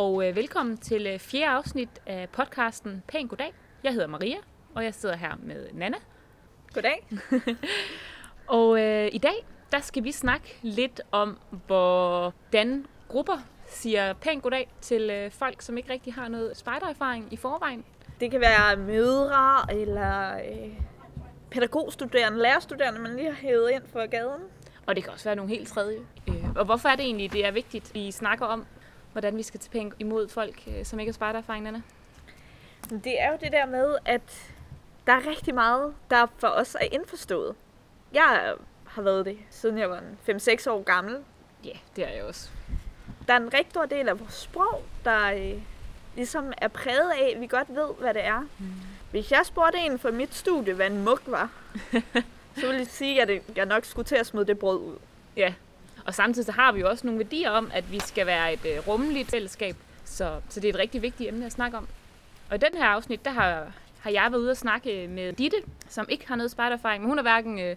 og øh, velkommen til øh, fjerde afsnit af podcasten Pæn Goddag. Jeg hedder Maria, og jeg sidder her med Nana. Goddag. Og øh, i dag, der skal vi snakke lidt om, hvordan grupper siger pæn goddag til øh, folk, som ikke rigtig har noget spejdererfaring i forvejen. Det kan være mødre eller øh, pædagogstuderende, lærerstuderende, man lige har hævet ind fra gaden. Og det kan også være nogle helt tredje. Øh, og hvorfor er det egentlig, det er vigtigt, vi snakker om, hvordan vi skal tage pænt imod folk, øh, som ikke har spejdererfaring, Nana? Det er jo det der med, at der er rigtig meget, der for os er indforstået. Jeg har været det, siden jeg var en 5-6 år gammel. Ja, det er jeg også. Der er en rigtig stor del af vores sprog, der øh, ligesom er præget af, at vi godt ved, hvad det er. Mm. Hvis jeg spurgte en fra mit studie, hvad en mug var, så ville jeg sige, at jeg nok skulle til at smide det brød ud. Ja, og samtidig så har vi jo også nogle værdier om, at vi skal være et øh, rummeligt fællesskab. Så, så det er et rigtig vigtigt emne at snakke om. Og i den her afsnit, der har, har jeg været ude og snakke øh, med Ditte, som ikke har noget spejdererfaring, men hun er hverken øh,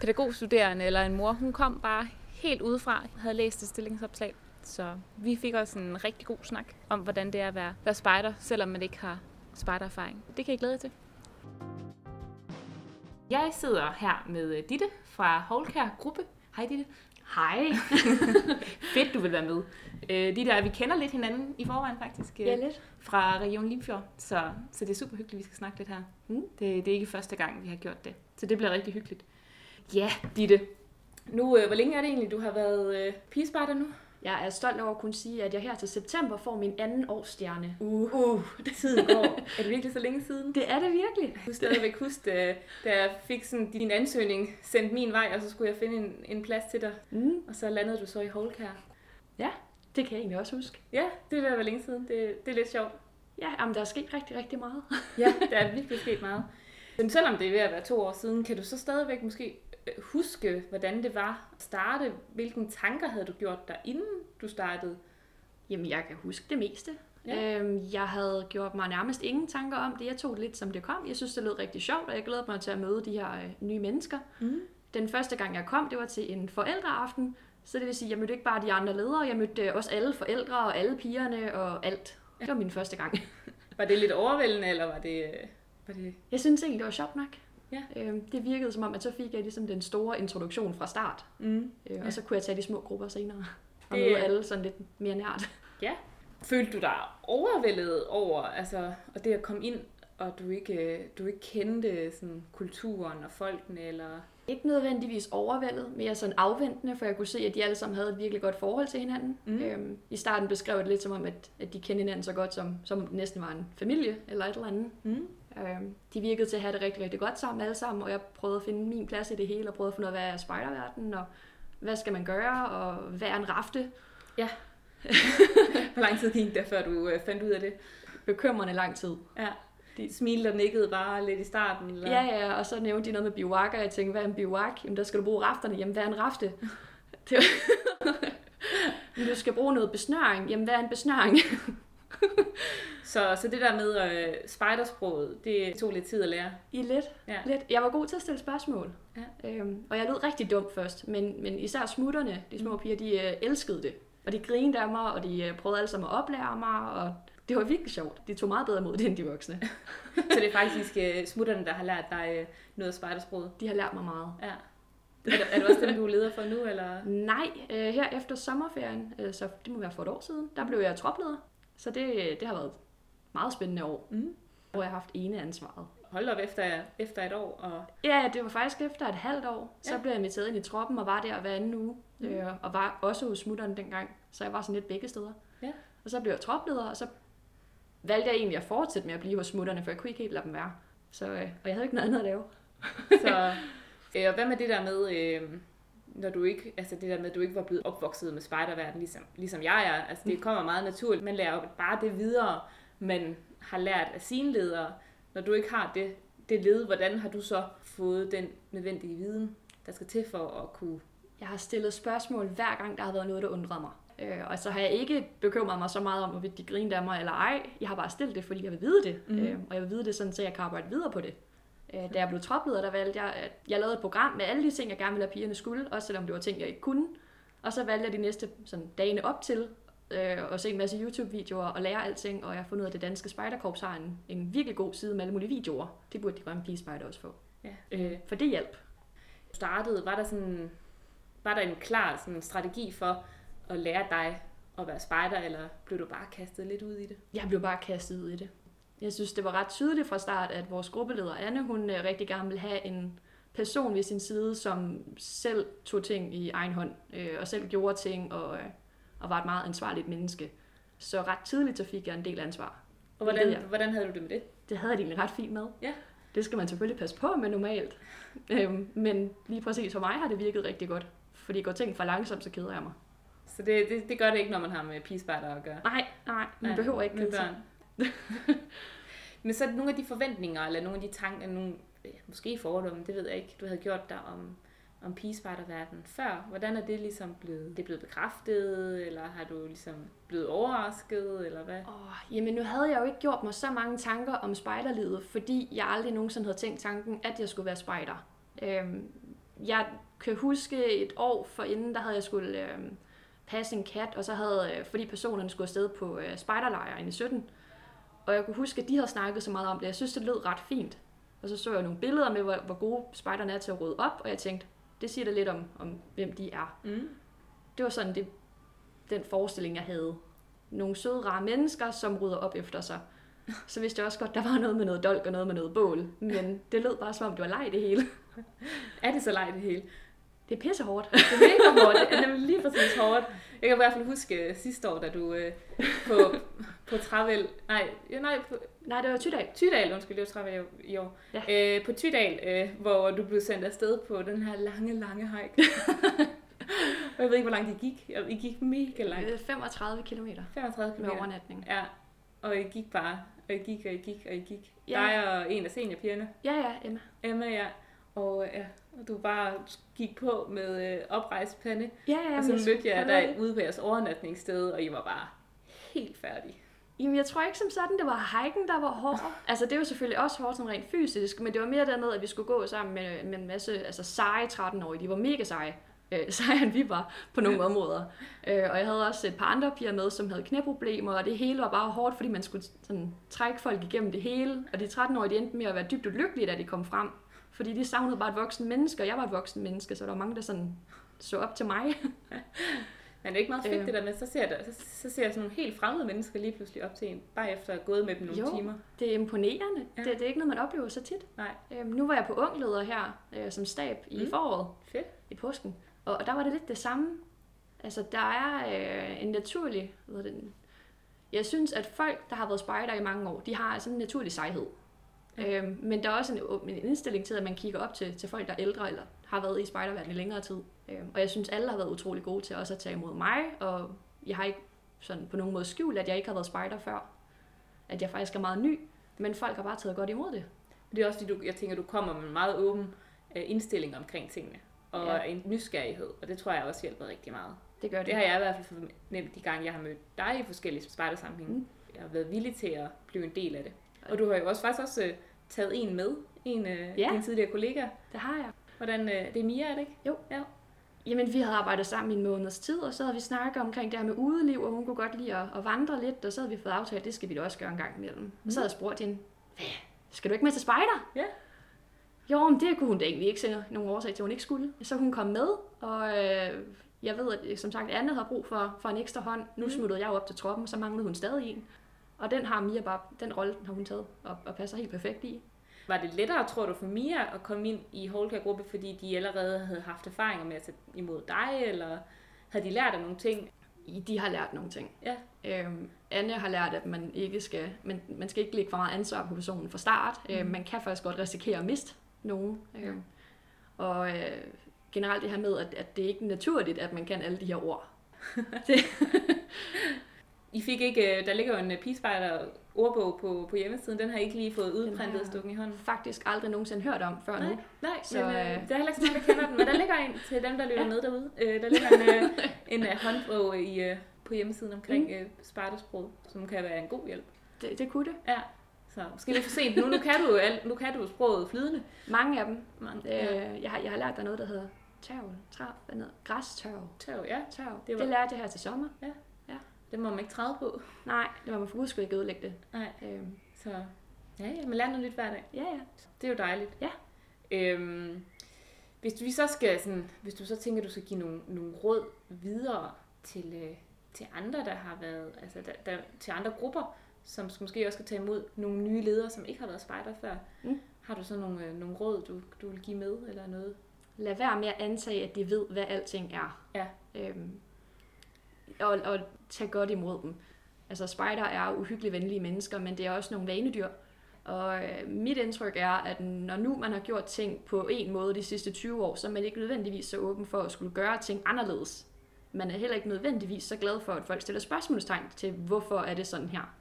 pædagogstuderende eller en mor. Hun kom bare helt udefra, havde læst et stillingsopslag. Så vi fik også en rigtig god snak om, hvordan det er at være, være spejder, selvom man ikke har spejdererfaring. Det kan jeg glæde jer til. Jeg sidder her med øh, Ditte fra Holkær Gruppe. Hej Ditte. Hej. Fedt, du vil være med. Øh, de der, vi kender lidt hinanden i forvejen faktisk. øh, Ja, lidt. Fra Region Limfjord. Så, så det er super hyggeligt, vi skal snakke lidt her. Mm. Det, det er ikke første gang, vi har gjort det. Så det bliver rigtig hyggeligt. Ja, Ditte. Nu, øh, hvor længe er det egentlig, du har været øh, pigespejder nu? Jeg er stolt over at kunne sige, at jeg her til september får min anden årsstjerne. Uh, uh tiden går. er det virkelig så længe siden? Det er det virkelig. Jeg kunne stadigvæk huske, da jeg fik sådan din ansøgning sendt min vej, og så skulle jeg finde en, en plads til dig. Mm. Og så landede du så i Holkær. Ja, det kan jeg egentlig også huske. Ja, det er da længe siden. Det, det er lidt sjovt. Ja, jamen, der er sket rigtig, rigtig meget. Ja, der er virkelig sket meget. Men selvom det er ved at være to år siden, kan du så stadigvæk måske huske, hvordan det var at starte? Hvilke tanker havde du gjort dig, inden du startede? Jamen, jeg kan huske det meste. Ja. Øhm, jeg havde gjort mig nærmest ingen tanker om det. Jeg tog det lidt, som det kom. Jeg synes, det lød rigtig sjovt, og jeg glæder mig til at møde de her øh, nye mennesker. Mm. Den første gang, jeg kom, det var til en forældreaften. Så det vil sige, jeg mødte ikke bare de andre ledere, jeg mødte øh, også alle forældre og alle pigerne og alt. Det var min første gang. Var det lidt overvældende, eller var det... øh, Var det... Jeg synes egentlig, det var sjovt nok. Ja. Øhm, det virkede som om, at så fik jeg ligesom den store introduktion fra start. Mm. Øh, Ja. Og så kunne jeg tage de små grupper senere. Og møde alle sådan lidt mere nært. Ja. Følte du dig overvældet over, altså, og det at komme ind, og du ikke, øh, du ikke kendte sådan, kulturen og folkene, eller... Ikke nødvendigvis overvældet, mere sådan afventende, for jeg kunne se, at de alle sammen havde et virkelig godt forhold til hinanden. Mm. Øhm, I starten beskrev jeg det lidt som om, at, at de kendte hinanden så godt, som, som næsten var en familie eller et eller andet. Mm. Øhm, de virkede til at have det rigtig, rigtig godt sammen alle sammen, og jeg prøvede at finde min plads i det hele, og prøvede at finde ud af, hvad er spejderverden, og hvad skal man gøre, og hvad er en rafte? Hvor lang tid gik der, før du øh, fandt ud af det? Bekymrende lang tid. Ja. De smilte og nikkede bare lidt i starten? Eller? Ja, ja, og så nævnte de noget med biwak, og jeg tænkte, hvad er en biwak? Jamen, der skal du bruge rafterne. Jamen, hvad er en rafte? Det var... Du skal bruge noget besnøring. Jamen, hvad er en besnøring? Så, så det der med øh, spejdersproget, det tog lidt tid at lære. I lidt, Ja. lidt. Jeg var god til at stille spørgsmål. Ja. Øhm, og jeg lød rigtig dum først, men, men især smutterne, de små piger, de øh, elskede det. Og de grinede af mig, og de øh, prøvede alle sammen at oplære mig, og det var virkelig sjovt. De tog meget bedre imod det, end de voksne. Så det er faktisk øh, smutterne, der har lært dig øh, noget af spejdersproget. De har lært mig meget. Ja. Er det, er det også dem, du er leder for nu, eller? Nej, øh, her efter sommerferien, øh, så det må være for et år siden, der blev jeg tropleder. Så det, det har været et meget spændende år, Mm. hvor jeg har haft ene ansvaret. Hold op efter, efter et år, og Ja, det var faktisk efter et halvt år. Så Ja. blev jeg inviteret ind i troppen og var der hver anden uge. Mm. Øh, og var også hos smutteren dengang. Så jeg var sådan lidt begge steder. Ja. Og så blev jeg tropleder, og så valgte jeg egentlig at fortsætte med at blive hos smutterne, for jeg kunne ikke helt lade dem være. Så, øh, og jeg havde ikke noget andet at lave. så... Øh, og hvad med det der med, øh, når du ikke, altså det der med, at du ikke var blevet opvokset med spejderverden, ligesom, ligesom jeg er. Altså det kommer meget naturligt. Man lærer jo bare det videre, man har lært af sine ledere. Når du ikke har det, det led, hvordan har du så fået den nødvendige viden, der skal til for at kunne... Jeg har stillet spørgsmål hver gang, der har været noget, der undrede mig. Øh, og så har jeg ikke bekymret mig så meget om, hvorvidt de griner af mig eller ej. Jeg har bare stillet det, fordi jeg vil vide det. Mhm. Øh, og jeg vil vide det sådan, så jeg kan arbejde videre på det. Øh, da jeg blev tropleder, der valgte jeg, at jeg lavede et program med alle de ting, jeg gerne ville have pigerne skulle, også selvom det var ting, jeg ikke kunne. Og så valgte jeg de næste sådan, dagene op til øh, og se en masse YouTube-videoer og lære alting, og jeg har fundet ud af, at det danske spejderkorps har en, en virkelig god side med alle mulige videoer. Det burde de grønne pigespejder også få. Ja. Øh, for det hjælp. Startede, var der sådan, var der en klar sådan, strategi for at lære dig at være spejder, eller blev du bare kastet lidt ud i det? Jeg blev bare kastet ud i det. Jeg synes, det var ret tydeligt fra start, at vores gruppeleder Anne, hun øh, rigtig gerne ville have en person ved sin side, som selv tog ting i egen hånd, øh, og selv gjorde ting, og, øh, og var et meget ansvarligt menneske. Så ret tidligt så fik jeg en del ansvar. Og Det hvordan, jeg. hvordan havde du det med det? Det havde jeg det egentlig ret fint med. Ja. Det skal man selvfølgelig passe på med normalt. øhm, men lige præcis for mig har det virket rigtig godt. Fordi går ting for langsomt, så keder jeg mig. Så det, det, det gør det ikke, når man har med pigespejder at gøre? Nej, nej, man Ja, behøver ikke kede sig. Men så er det nogle af de forventninger, eller nogle af de tanker, nogle, måske fordomme, det ved jeg ikke, du havde gjort dig om, om pigespejderverdenen før. Hvordan er det ligesom blevet, det er blevet bekræftet, eller har du ligesom blevet overrasket, eller hvad? Oh, jamen nu havde jeg jo ikke gjort mig så mange tanker om spejderlivet, fordi jeg aldrig nogensinde havde tænkt tanken, at jeg skulle være spejder. Øhm, jeg kan huske et år for inden, der havde jeg skulle øhm, passe en kat, og så havde, øh, fordi personerne skulle afsted på øh, spejderlejr i 17, og jeg kunne huske, at de havde snakket så meget om det. Jeg synes, det lød ret fint. Og så så jeg nogle billeder med, hvor, hvor gode spejderne er til at rydde op, og jeg tænkte, det siger da lidt om, om hvem de er. Mm. Det var sådan det, den forestilling, jeg havde. Nogle søde, rare mennesker, som rydder op efter sig. Så vidste jeg også godt, der var noget med noget dolk og noget med noget bål. Men det lød bare som om, det var leg det hele. Er det så leg det hele? Det er pisse hårdt. Det er mega hårdt. Det er nemlig lige præcis hårdt. Jeg kan i hvert fald huske sidste år, da du øh, på, på Travel... Nej, ja, nej, på Nej, det var Tydal. Tydal, undskyld, det var Travel i år. Ja. Øh, på Tydal, øh, hvor du blev sendt afsted på den her lange, lange hike. Jeg ved ikke, hvor langt I gik. I gik mega langt. Øh, 35 km 35 km. med overnatning. Ja, og I gik bare, og I gik, og I gik, og I gik. Ja. Dig og en af seniorpigerne, Ja, ja, Emma. Emma, ja. Og, ja, og du bare gik på med øh, oprejst pande. Ja, ja, og så mødte jeg dig ude på jeres overnatningssted, og I var bare helt færdige. Jamen, jeg tror ikke som sådan, det var hiken, der var hård. Altså, det var selvfølgelig også hårdt sådan rent fysisk, men det var mere det med, at vi skulle gå sammen med, med en masse altså, seje 13-årige. De var mega seje. Øh, sejere end vi var på nogle områder. Øh, og jeg havde også et par andre piger med, som havde knæproblemer, og det hele var bare hårdt, fordi man skulle sådan, trække folk igennem det hele. Og de 13-årige, de endte med at være dybt ulykkelige, da de kom frem. Fordi de savnede bare et voksen menneske, og jeg var et voksen menneske, så der var mange, der sådan så op til mig. Men det er ikke meget fedt Øh. det der med, så ser, der, så, så ser jeg sådan nogle helt fremmede mennesker lige pludselig op til en, bare efter at have gået med dem nogle Jo. timer. Det er imponerende. Ja. Det, det er ikke noget, man oplever så tit. Nej. Øhm, nu var jeg på ungleder her øh, som stab i Mm. foråret. Fedt. i påsken. Og, og der var det lidt det samme. Altså, der er øh, en naturlig... Hvad det, jeg synes, at folk, der har været spejder i mange år, de har sådan en naturlig sejhed. Øhm, men der er også en, en indstilling til, at man kigger op til, til folk, der er ældre eller har været i spejderverdenen i længere tid. Øhm, og jeg synes, alle har været utrolig gode til også at tage imod mig, og jeg har ikke sådan på nogen måde skjult, at jeg ikke har været spejder før. At jeg faktisk er meget ny, men folk har bare taget godt imod det. Det er også fordi, du, jeg tænker, du kommer med en meget åben øh, indstilling omkring tingene. Og Ja. en nysgerrighed, og det tror jeg også hjælper rigtig meget. Det gør det. Det har jeg i hvert fald fornemt de gange, jeg har mødt dig i forskellige spejdersammenhænge. Mm. Mm. Jeg har været villig til at blive en del af det. Og du har jo også faktisk også øh, taget en med, en af Ja. dine tidligere kollegaer. det har jeg. Hvordan, øh, det er Mia, er det ikke? Jo. Ja. Jamen, vi havde arbejdet sammen i en måneds tid, og så havde vi snakket omkring det her med udeliv, og hun kunne godt lide at, at vandre lidt, og så havde vi fået aftalt, at det skal vi da også gøre en gang imellem. Mm. Og så havde jeg spurgt hende, hvad, skal du ikke med til spejder? Ja. Jo, men det kunne hun da egentlig ikke se nogen årsag til, at hun ikke skulle. Så hun kom med, og øh, jeg ved, at som sagt, Anne havde brug for, for en ekstra hånd. Nu Mm. smuttede jeg op til troppen, og så manglede hun stadig en. Og den har Mia bare, den rolle har hun taget, og, og passer helt perfekt i. Var det lettere, tror du, for Mia at komme ind i Holka-gruppe, fordi de allerede havde haft erfaringer med at tage imod dig, eller havde de lært af nogle ting? De har lært nogle ting. Ja. Øhm, Anne har lært, at man ikke skal, man, man skal ikke lægge for meget ansvar på personen fra start. Mm. Øhm, man kan faktisk godt risikere at miste nogen. Øhm, og øh, generelt det her med, at, at det ikke er naturligt, at man kan alle de her ord. I fik ikke, øh, der ligger jo en øh, pigespejder ordbog på, på hjemmesiden, den har I ikke lige fået udprintet og stukken i hånden. Faktisk aldrig nogensinde hørt om før Nej, nu. nej Så, men, øh, øh, der er heller ikke så mange, der kender den, men der ligger en til dem, der lytter Ja. med derude. Øh, der ligger en, øh, en øh, håndbog i, øh, på hjemmesiden omkring Mm. øh, spejdersprog, som kan være en god hjælp. Det, det kunne det. Ja, så måske lidt for sent. Nu, nu, kan du alt, nu kan du sproget flydende. Mange af dem. Man, Øh, ja. jeg, har, jeg har lært der noget, der hedder tørv, trav, hvad hedder Græstørv. Tørv, ja. Tørv. Det var- det lærte jeg her til sommer. Det må man ikke træde på. Nej, det var man for guds ikke ødelægge det. Nej. Øhm, Så ja, ja, man lærer noget nyt hver dag. ja, ja. Det er jo dejligt. Ja. Øhm, hvis du så skal sådan, hvis du så tænker, at du skal give nogle, nogle råd videre til, øh, til andre, der har været, altså der, der, til andre grupper, som måske også skal tage imod nogle nye ledere, som ikke har været spejder før. Mm. Har du så nogle, øh, nogle råd, du, du vil give med, eller noget? Lad være med at antage, at de ved, hvad alting er. Ja. Øhm, og, og tag godt imod dem. Altså, spejder er uhyggeligt venlige mennesker, men det er også nogle vanedyr. Og øh, mit indtryk er, at når nu man har gjort ting på en måde de sidste 20 år, så er man ikke nødvendigvis så åben for at skulle gøre ting anderledes. Man er heller ikke nødvendigvis så glad for, at folk stiller spørgsmålstegn til, hvorfor er det sådan her.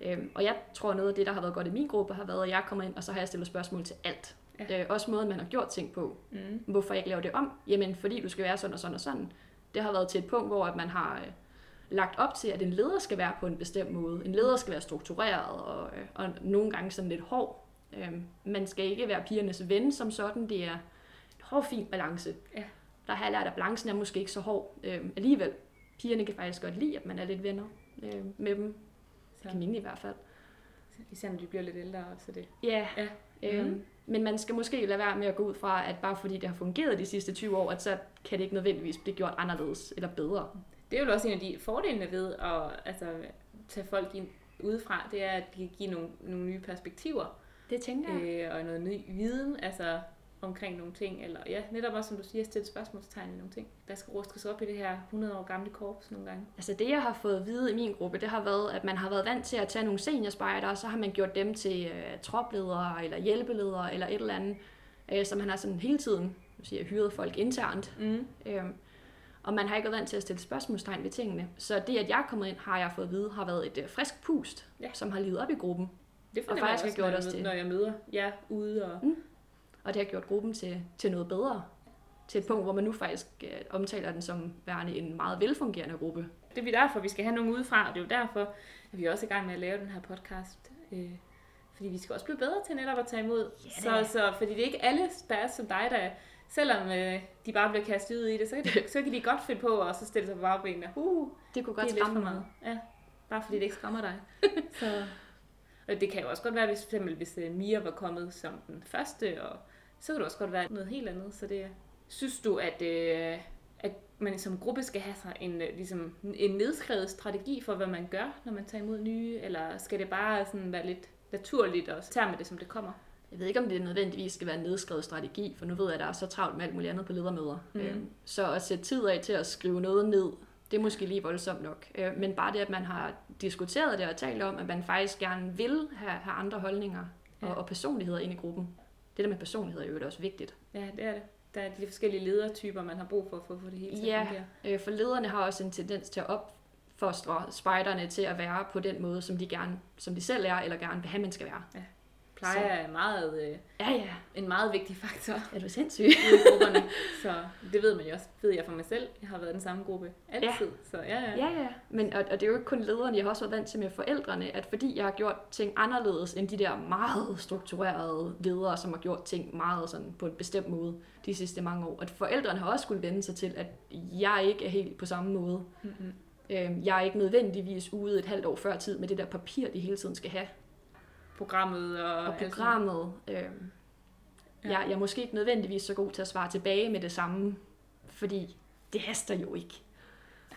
Øhm, og jeg tror, noget af det, der har været godt i min gruppe, har været, at jeg kommer ind, og så har jeg stillet spørgsmål til alt. Ja. Øh, også måden, man har gjort ting på. Mm. Hvorfor jeg ikke laver det om? Jamen, fordi du skal være sådan og sådan og sådan. Det har været til et punkt, hvor at man har øh, lagt op til, at en leder skal være på en bestemt måde. En leder skal være struktureret og, øh, og nogle gange sådan lidt hård. Øh, man skal ikke være pigernes ven som sådan. Det er en hård, fin balance. Ja. Der har jeg lært, at balancen er måske ikke så hård øh, alligevel. Pigerne kan faktisk godt lide, at man er lidt venner øh, med dem. Så, Kan mine i hvert fald. især når de bliver lidt ældre, så det. Ja, Ja. Øhm, Mhm. Men man skal måske lade være med at gå ud fra, at bare fordi det har fungeret de sidste 20 år, at så kan det ikke nødvendigvis blive gjort anderledes eller bedre. Det er jo også en af de fordelene ved at altså, tage folk ind udefra, det er, at de kan give nogle, nogle nye perspektiver. Det tænker jeg. øh, og noget ny viden altså, omkring nogle ting. Eller ja, netop også, som du siger, stille spørgsmålstegn i nogle ting. Der skal rustes op i det her 100 år gamle korps nogle gange. Altså det, jeg har fået at vide i min gruppe, det har været, at man har været vant til at tage nogle seniorspejdere, og så har man gjort dem til øh, tropledere eller hjælpeledere eller et eller andet. Øh, så man har sådan hele tiden siger hyret folk internt. Mm. Øhm, og man har ikke været vant til at stille spørgsmålstegn ved tingene. Så det, at jeg er kommet ind, har jeg fået at vide, har været et øh, frisk pust, Ja. som har livet op i gruppen. Det Og faktisk også, har gjort os til- når jeg møder jer ude. Og, Og det har gjort gruppen til, til noget bedre. Til et punkt, hvor man nu faktisk øh, omtaler den som værende en meget velfungerende gruppe. Det er derfor, vi skal have nogen udefra, og det er jo derfor, at vi er også i gang med at lave den her podcast. Øh, fordi vi skal også blive bedre til netop at tage imod. Ja da. så, så, fordi det er ikke alle spærres som dig, der selvom øh, de bare bliver kastet ud i det, så kan, de, så kan de godt finde på og så stille sig på bagbenene. Uh, Det kunne det godt lidt skræmme meget. Ja, bare fordi det ikke skræmmer dig. så, og det kan jo også godt være, hvis, for eksempel, hvis øh, Mia var kommet som den første, og så kan det også godt være noget helt andet. Så det, synes du, at, øh, at man som gruppe skal have sig en, øh, ligesom, en nedskrevet strategi for, hvad man gør, når man tager imod nye, eller skal det bare sådan være lidt naturligt og så tager man det, som det kommer? Jeg ved ikke, om det nødvendigvis skal være en nedskrevet strategi, for nu ved jeg, at der er så travlt med alt muligt andet på ledermøder. Mm. Så at sætte tid af til at skrive noget ned, det er måske lige voldsomt nok. Øh, Men bare det, at man har diskuteret det og talt om, at man faktisk gerne vil have, have andre holdninger Ja. og, og personligheder ind i gruppen. Det der med personlighed er jo også vigtigt. Ja, det er det. Der er de forskellige ledertyper, man har brug for, for at få det hele til Ja. at fungere. Øh, For lederne har også en tendens til at opfostre spejderne til at være på den måde, som de, gerne, som de selv er, eller gerne vil have, man skal være. Pleje er meget, øh, Ja, ja. en meget vigtig faktor. Er du sindssyg? i grupperne. Så det ved man jo også, ved jeg for mig selv. Jeg har været i den samme gruppe altid. Så ja, ja. Ja, ja. Men, og, og det er jo ikke kun lederne, jeg har også været vant til med forældrene, at fordi jeg har gjort ting anderledes end de der meget strukturerede ledere, som har gjort ting meget sådan på en bestemt måde de sidste mange år, at forældrene har også skulle vende sig til, at jeg ikke er helt på samme måde. Mm-hmm. Øhm, Jeg er ikke nødvendigvis ude et halvt år før tid med det der papir, de hele tiden skal have. Programmet og, Og programmet, øhm, Ja. jeg, jeg er måske ikke nødvendigvis så god til at svare tilbage med det samme, fordi det haster jo ikke.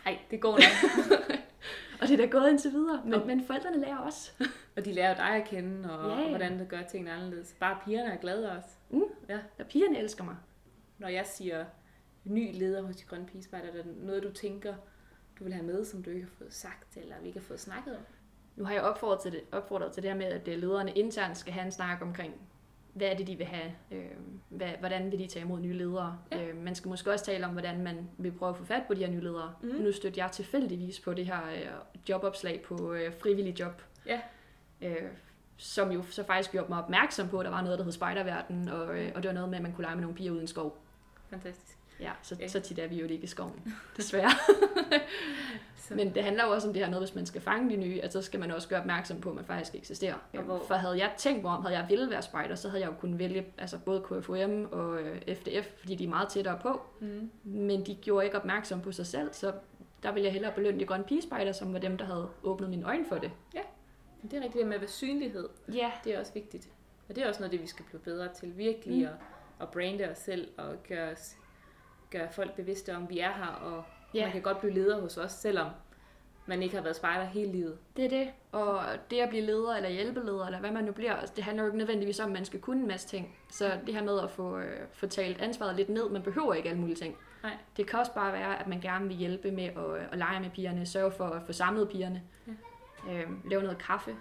Nej, det går nok. Og det er da gået indtil videre, men, Og- men forældrene lærer også. og de lærer dig at kende, og, Ja, ja, ja. og hvordan det gør tingene anderledes. Bare pigerne er glade også. Og pigerne elsker mig. Når jeg siger ny leder hos de grønne pigespejder, er der noget, du tænker, du vil have med, som du ikke har fået sagt, eller vi ikke har fået snakket om? Nu har jeg opfordret til det, opfordret til det her med, at øh, lederne internt skal have en snak omkring, hvad er det, de vil have, øh, hvad, hvordan vil de tage imod nye ledere. Ja. Øh, man skal måske også tale om, hvordan man vil prøve at få fat på de her nye ledere. Mhm. Nu stødte jeg tilfældigvis på det her øh, jobopslag på øh, frivillig job. Ja. Øh, som jo så faktisk gjorde mig opmærksom på, at der var noget, der hed spejderverden, og, øh, og det var noget med, at man kunne lege med nogle piger uden skov. Fantastisk. Ja, så, Ja. så tit er vi jo ikke i skoven, desværre. Men det handler jo også om det her noget, hvis man skal fange de nye, at så skal man også gøre opmærksom på, at man faktisk eksisterer. Og hvor- For havde jeg tænkt mig om, havde jeg ville være spejder, så havde jeg jo kunnet vælge altså både KFUM og øh, FDF, fordi de er meget tættere på. mm. Men de gjorde ikke opmærksom på sig selv, så der ville jeg hellere belønne de grønne pigespejder, som var dem, der havde åbnet mine øjne for det. Men Det er rigtigt det med at være synlighed. Ja. Det er også vigtigt. Og det er også noget, det vi skal blive bedre til. Virkelig mm. at, at brande os selv og gøre, os, gøre folk bevidste om, at vi er her. Og Ja. man kan godt blive leder hos os, selvom man ikke har været spejder hele livet. Det er det. Og det at blive leder eller hjælpeleder, eller hvad man nu bliver, altså, det handler jo ikke nødvendigvis om, at man skal kunne en masse ting. Så det her med at få, øh, få talt ansvaret lidt ned, man behøver ikke alle mulige ting. Nej. Det kan også bare være, at man gerne vil hjælpe med at, at lege med pigerne, sørge for at få samlet pigerne, ja. øhm, lave noget kaffe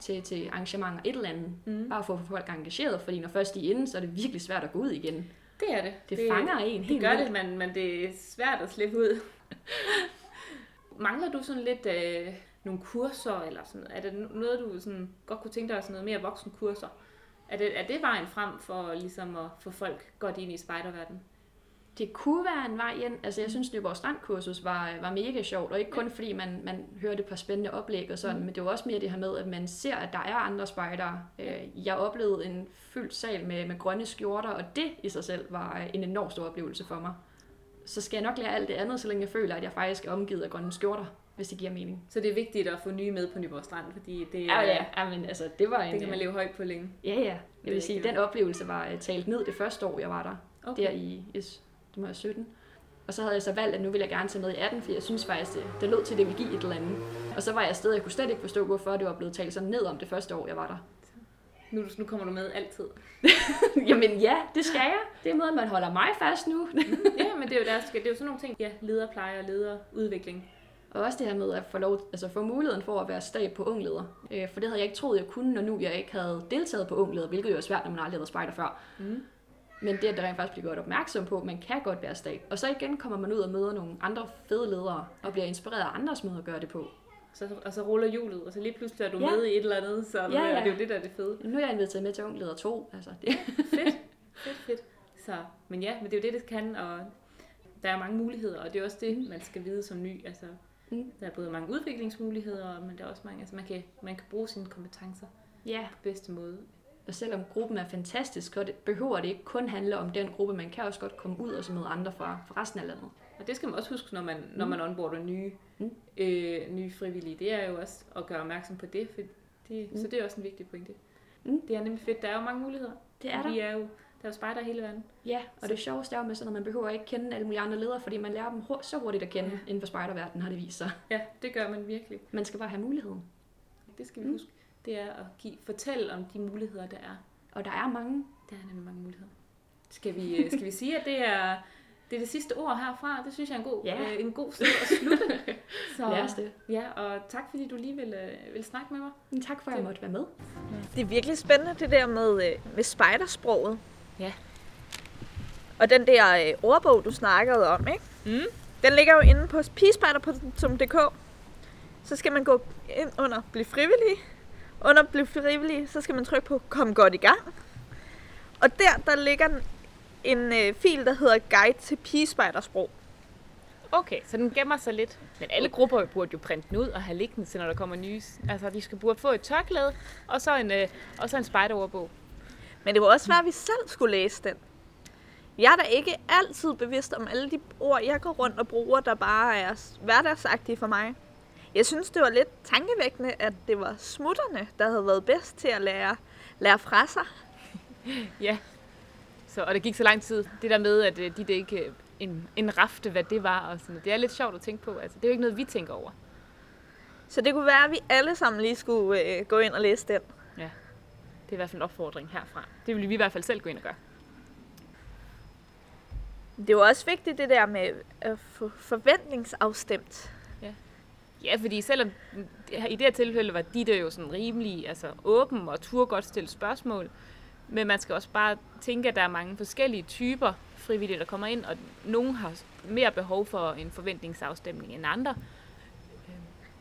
til, til arrangementer, et eller andet. Mm. Bare for at få folk engageret, fordi når først de er inde, så er det virkelig svært at gå ud igen. Det er det. Det, det fanger en Det helt gør vildt. det, men, men det er svært at slippe ud. Mangler du sådan lidt øh, nogle kurser, eller sådan noget? Er det noget, du sådan godt kunne tænke dig, sådan noget mere voksenkurser? Er det, er det vejen frem for ligesom at få folk godt ind i spejderverdenen? Det kunne være en vej ind. Altså, jeg synes, Nyborg Strandkursus var, var mega sjovt, og ikke kun fordi man, man hørte et par spændende oplæg og sådan, mm. men det var også mere det her med, at man ser, at der er andre spejdere. Øh, Jeg oplevede en fyldt sal med, med grønne skjorter, og det i sig selv var en enorm stor oplevelse for mig. Så skal jeg nok lære alt det andet, så længe jeg føler, at jeg faktisk er omgivet af grønne skjorter, hvis det giver mening. Så det er vigtigt at få nye med på Nyborg Strand, fordi det, Ja, er, ja, ja men altså, det var en... det kan man leve højt på længe. Ja, ja. Jeg vil sige, den oplevelse var øh, talt ned det første år, jeg var der. Okay. Der i, det må være 17. Og så havde jeg så valgt, at nu ville jeg gerne tage med i 18, for jeg synes faktisk, det, det lød til, at det ville give et eller andet. Og så var jeg afsted, og jeg kunne slet ikke forstå, hvorfor det var blevet talt sådan ned om det første år, jeg var der. Nu, nu kommer du med altid. Jamen ja, det skal jeg. Det er måden, man holder mig fast nu. ja, men det er jo, der, det er jo sådan nogle ting. Ja, lederpleje og lederudvikling. og også det her med at få, lov, altså få muligheden for at være stab på ungleder. Øh, for det havde jeg ikke troet, jeg kunne, når nu jeg ikke havde deltaget på ungleder, hvilket jo er svært, når man aldrig har været spejder før. Mm. Men det, at der rent faktisk bliver gjort opmærksom på, man kan godt være stab. Og så igen kommer man ud og møder nogle andre fede ledere, og bliver inspireret af andres måder at gøre det på. Så, og så ruller hjulet, og så lige pludselig er du Ja. med i et eller andet, så Ja, ja, det er jo det, der er det fede. Nu er jeg inviteret med til ungleder 2. Altså, det, Fedt, fedt, fedt. Så, men ja, men det er jo det, det kan, og der er mange muligheder, og det er også det, man skal vide som ny. Altså, Mm. Der er både mange udviklingsmuligheder, men der er også mange, altså man kan, man kan bruge sine kompetencer ja, på bedste måde. Og selvom gruppen er fantastisk, så behøver det ikke kun handle om den gruppe. Man kan også godt komme ud og så møde andre fra, fra resten af landet. Og det skal man også huske, når man, når man onboarder nye, Mm. øh, nye frivillige. Det er jo også at gøre opmærksom på det, for det Mm. så det er også en vigtig pointe. Mm. Det er nemlig fedt. Der er jo mange muligheder. Det er der. Vi er jo, der er jo spejder hele verden. Ja, og det sjoveste er jo med sådan, at man behøver ikke kende alle mulige andre ledere, fordi man lærer dem så hurtigt at kende Ja. inden for spejderverdenen, har det vist sig. Ja, det gør man virkelig. Man skal bare have muligheden. Det skal vi Mm. huske. Det er at give, fortælle om de muligheder, der er. Og der er mange. Der er nemlig mange muligheder. Skal vi, øh, skal vi sige, at det er, det er det sidste ord herfra? Det synes jeg er en god, Ja. øh, en god sted at slutte. Så, Lad os det. Ja, og tak fordi du lige vil, øh, vil snakke med mig. Men tak for, at jeg måtte være med. Det er virkelig spændende, det der med, øh, med spejdersproget. Ja. Og den der øh, ordbog, du snakkede om, ikke? Mm. Den ligger jo inde på pigespejder.dk. Så skal man gå ind under Bliv frivillig. Under Bliv frivillig, så skal man trykke på Kom godt i gang. Og der, der ligger en øh, fil, der hedder Guide til pigespejdersprog. Okay, så den gemmer sig lidt. Men alle grupper burde jo printe den ud og have liggende til, når der kommer nye. Altså, de skal burde få et tørklæde, og så en, øh, og så en spejderordbog. Men det var også svært, at vi selv skulle læse den. Jeg er da ikke altid bevidst om alle de ord, jeg går rundt og bruger, der bare er hverdagsagtige for mig. Jeg synes, det var lidt tankevækkende, at det var smutterne, der havde været bedst til at lære, lære fra sig. Ja. Så, og det gik så lang tid. Det der med, at øh, de det ikke øh, en, en rafte, hvad det var. Og sådan, det er lidt sjovt at tænke på. Altså, det er jo ikke noget, vi tænker over. Så det kunne være, at vi alle sammen lige skulle øh, gå ind og læse den. Det er i hvert fald en opfordring herfra. Det vil vi i hvert fald selv gå ind og gøre. Det var også vigtigt, det der med at få forventningsafstemt. Ja, fordi selvom i det her tilfælde var de der jo sådan rimelig altså, åben og turde godt stille spørgsmål, men man skal også bare tænke, at der er mange forskellige typer frivillige, der kommer ind, og nogen har mere behov for en forventningsafstemning end andre.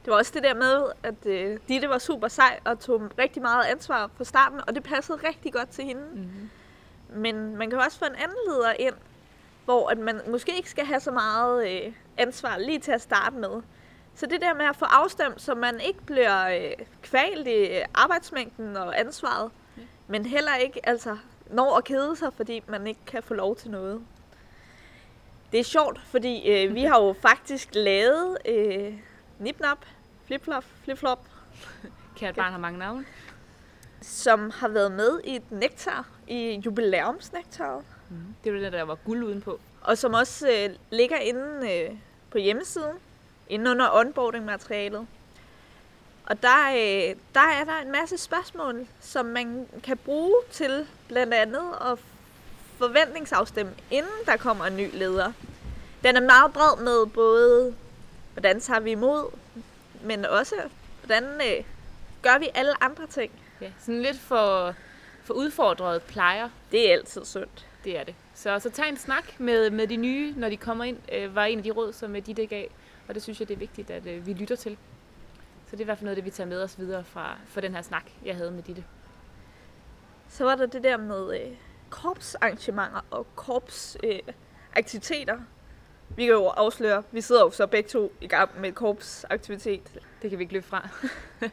Det var også det der med, at øh, Ditte var super sej og tog rigtig meget ansvar på starten, og det passede rigtig godt til hende. Mm-hmm. Men man kan også få en anden leder ind, hvor at man måske ikke skal have så meget øh, ansvar lige til at starte med. Så det der med at få afstemt, så man ikke bliver øh, kvalt i arbejdsmængden og ansvaret, Ja. men heller ikke altså, når at kede sig, fordi man ikke kan få lov til noget. Det er sjovt, fordi øh, vi har jo faktisk lavet øh, nipnap, flip-flop, flip-flop, Kært barn har mange navne. som har været med i et nektar, i jubilæumsnektaret, Det var det, der var guld udenpå. og som også øh, ligger inde øh, på hjemmesiden, inde under onboarding-materialet. Og der, øh, der er der en masse spørgsmål, som man kan bruge til blandt andet at forventningsafstemme, inden der kommer en ny leder. Den er meget bred med både, hvordan tager vi imod, men også, hvordan øh, gør vi alle andre ting. Ja, sådan lidt for, for udfordret plejer, Det er altid sundt. det er det. Så, så tag en snak med, med de nye, når de kommer ind, øh, var en af de råd, som øh, Ditte gav. Og det synes jeg, det er vigtigt, at øh, vi lytter til. Så det er i hvert fald noget, det vi tager med os videre fra, fra den her snak, jeg havde med Ditte. Så var der det der med øh, korpsarrangementer og korpsaktiviteter. Øh, vi kan jo afsløre, vi sidder jo så begge to i gang med korpsaktivitet. Det kan vi ikke løbe fra.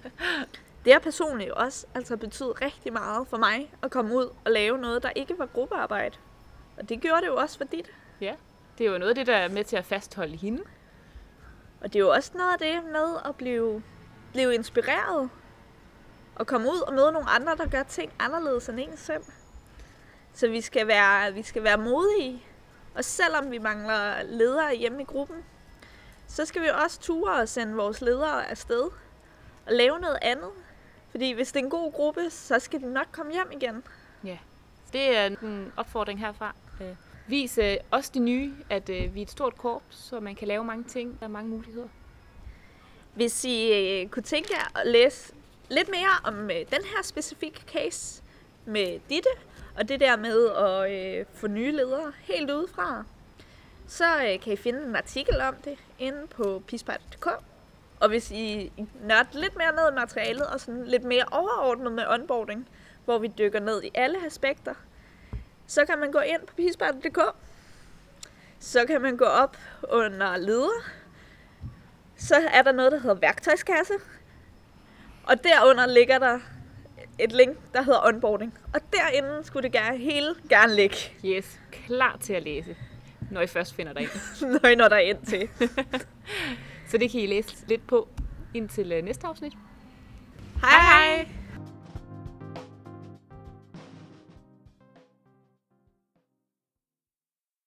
Det har personligt også altså betydet rigtig meget for mig at komme ud og lave noget, der ikke var gruppearbejde. Og det gjorde det jo også for dit. Det er jo noget af det, der er med til at fastholde hende. Og det er jo også noget af det med at blive, blive inspireret. Og komme ud og møde nogle andre, der gør ting anderledes end en selv. Så vi skal være, vi skal være modige. Og selvom vi mangler ledere hjemme i gruppen, så skal vi også ture og sende vores ledere afsted. Og lave noget andet. Fordi hvis det er en god gruppe, så skal de nok komme hjem igen. Ja, Det er en opfordring herfra. Øh, Øh, Vis øh, også det nye, at øh, vi er et stort korps, så man kan lave mange ting. Der er mange muligheder. Hvis I øh, kunne tænke jer at læse lidt mere om øh, den her specifikke case med Ditte, og det der med at øh, få nye ledere helt udefra, så øh, kan I finde en artikel om det inde på pispart.dk. Og hvis I nørder lidt mere ned i materialet, og sådan lidt mere overordnet med onboarding, hvor vi dykker ned i alle aspekter, så kan man gå ind på pispejder.dk. Så kan man gå op under leder, så er der noget, der hedder værktøjskasse. Og derunder ligger der et link, der hedder onboarding. Og derinde skulle det gerne, hele gerne ligge, Yes, klar til at læse, når I først finder dig ind. når I når der ind til. Så det kan I læse lidt på indtil øh, næste afsnit. Hej hej!